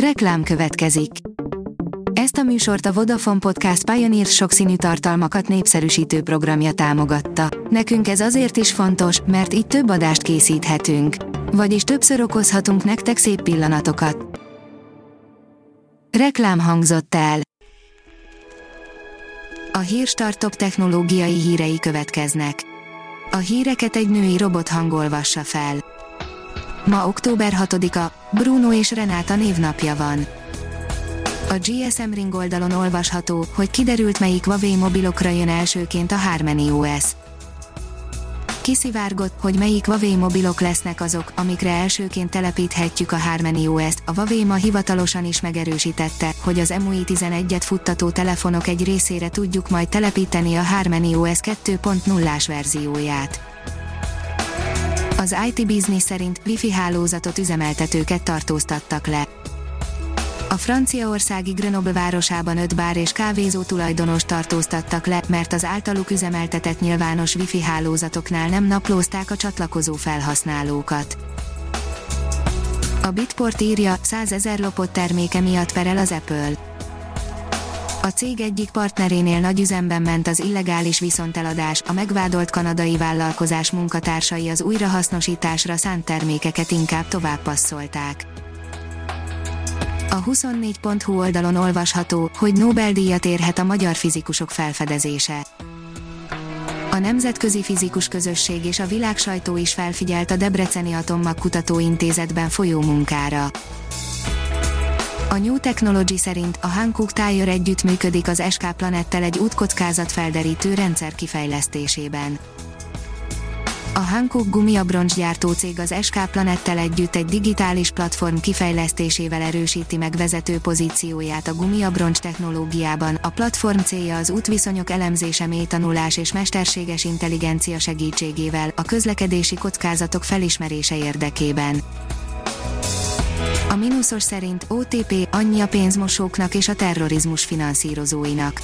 Reklám következik. Ezt a műsort a Vodafone Podcast Pioneer sokszínű tartalmakat népszerűsítő programja támogatta. Nekünk ez azért is fontos, mert így több adást készíthetünk. Vagyis többször okozhatunk nektek szép pillanatokat. Reklám hangzott el. A Hírstart top technológiai hírei következnek. A híreket egy női robot hangolvassa fel. Ma október 6-a, Bruno és Renáta névnapja van. A GSM Ring oldalon olvasható, hogy kiderült melyik Huawei mobilokra jön elsőként a Harmony OS. Kiszivárgott, hogy melyik Huawei mobilok lesznek azok, amikre elsőként telepíthetjük a Harmony OS-t. A Huawei ma hivatalosan is megerősítette, hogy az MUI 11-et futtató telefonok egy részére tudjuk majd telepíteni a Harmony OS 2.0-ás verzióját. Az IT Business szerint Wi-Fi hálózatot üzemeltetőket tartóztattak le. A franciaországi Grenoble városában öt bár és kávézó tulajdonos tartóztattak le, mert az általuk üzemeltetett nyilvános Wi-Fi hálózatoknál nem naplózták a csatlakozó felhasználókat. A Bitport írja, 100 ezer lopott terméke miatt perel az Apple. A cég egyik partnerénél nagy üzemben ment az illegális viszonteladás, a megvádolt kanadai vállalkozás munkatársai az újrahasznosításra szánt termékeket inkább tovább passzolták. A 24.hu oldalon olvasható, hogy Nobel-díjat érhet a magyar fizikusok felfedezése. A Nemzetközi Fizikus Közösség és a világsajtó is felfigyelt a Debreceni Atommag Kutatóintézetben folyó munkára. A New Technology szerint a Hankook Tire együttműködik az SK Planettel egy útkockázat rendszer kifejlesztésében. A Hankook gumiabroncsgyártó cég az SK Planettel együtt egy digitális platform kifejlesztésével erősíti meg vezető pozícióját a gumiabroncs technológiában. A platform célja az útviszonyok elemzése mélytanulás és mesterséges intelligencia segítségével a közlekedési kockázatok felismerése érdekében. A mínuszos szerint OTP annyi a pénzmosóknak és a terrorizmus finanszírozóinak.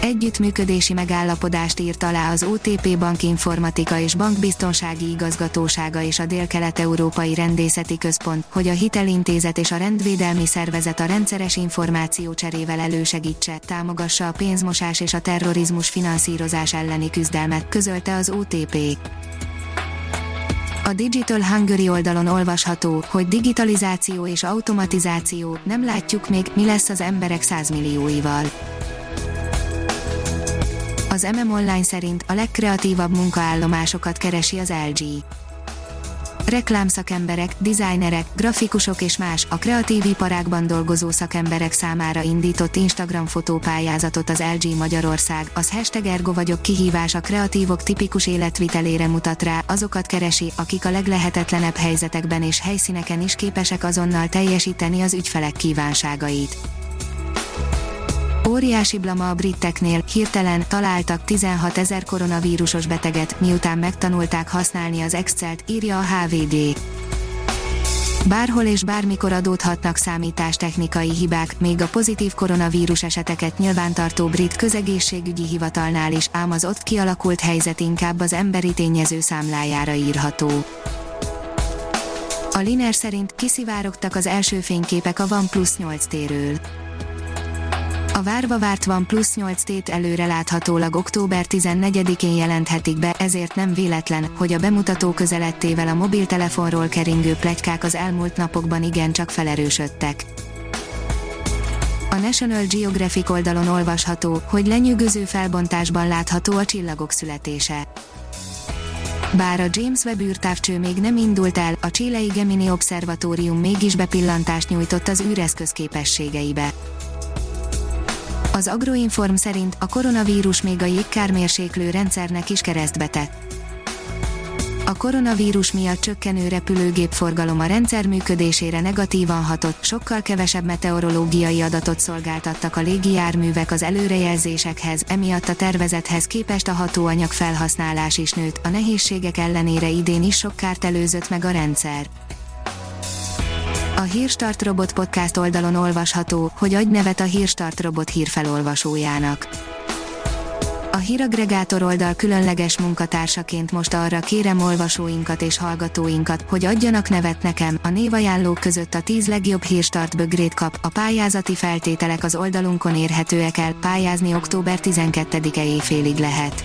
Együttműködési megállapodást írt alá az OTP Bank Informatika és Bankbiztonsági Igazgatósága és a Dél-Kelet-Európai Rendészeti Központ, hogy a hitelintézet és a rendvédelmi szervezet a rendszeres információcserével elősegítse, támogassa a pénzmosás és a terrorizmus finanszírozás elleni küzdelmet, közölte az OTP. A Digital Hungary oldalon olvasható, hogy digitalizáció és automatizáció, nem látjuk még, mi lesz az emberek százmillióival. Az MM Online szerint a legkreatívabb munkaállomásokat keresi az LG. Reklámszakemberek, designerek, grafikusok és más a kreatív iparágban dolgozó szakemberek számára indított Instagram fotópályázatot az LG Magyarország, az hashtag Ergo vagyok kihívás a kreatívok tipikus életvitelére mutat rá, azokat keresi, akik a leglehetetlenebb helyzetekben és helyszíneken is képesek azonnal teljesíteni az ügyfelek kívánságait. Óriási blama a briteknél, hirtelen találtak 16 ezer koronavírusos beteget, miután megtanulták használni az Excel-t, írja a HVD. Bárhol és bármikor adódhatnak számítástechnikai hibák, még a pozitív koronavírus eseteket nyilvántartó brit közegészségügyi hivatalnál is, ám az ott kialakult helyzet inkább az emberi tényező számlájára írható. A Liner szerint kiszivárogtak az első fényképek a OnePlus 8 téről. A várva várt van plusz 8 tét előre láthatólag október 14-én jelenthetik be, ezért nem véletlen, hogy a bemutató közelettével a mobiltelefonról keringő plegykák az elmúlt napokban igencsak felerősödtek. A National Geographic oldalon olvasható, hogy lenyűgöző felbontásban látható a csillagok születése. Bár a James Webb űrtávcső még nem indult el, a Chilei Gemini Observatórium mégis bepillantást nyújtott az űreszköz képességeibe. Az Agroinform szerint a koronavírus még a jégkármérséklő rendszernek is keresztbe tett. A koronavírus miatt csökkenő repülőgép forgalom a rendszer működésére negatívan hatott, sokkal kevesebb meteorológiai adatot szolgáltattak a légijárművek az előrejelzésekhez, emiatt a tervezethez képest a hatóanyag felhasználás is nőtt, a nehézségek ellenére idén is sok kárt előzött meg a rendszer. A Hírstart Robot podcast oldalon olvasható, hogy adj nevet a Hírstart Robot hírfelolvasójának. A híragregátor oldal különleges munkatársaként most arra kérem olvasóinkat és hallgatóinkat, hogy adjanak nevet nekem, a névajánlók között a 10 legjobb hírstart bögrét kap, a pályázati feltételek az oldalunkon érhetőek el, pályázni október 12-e éjfélig lehet.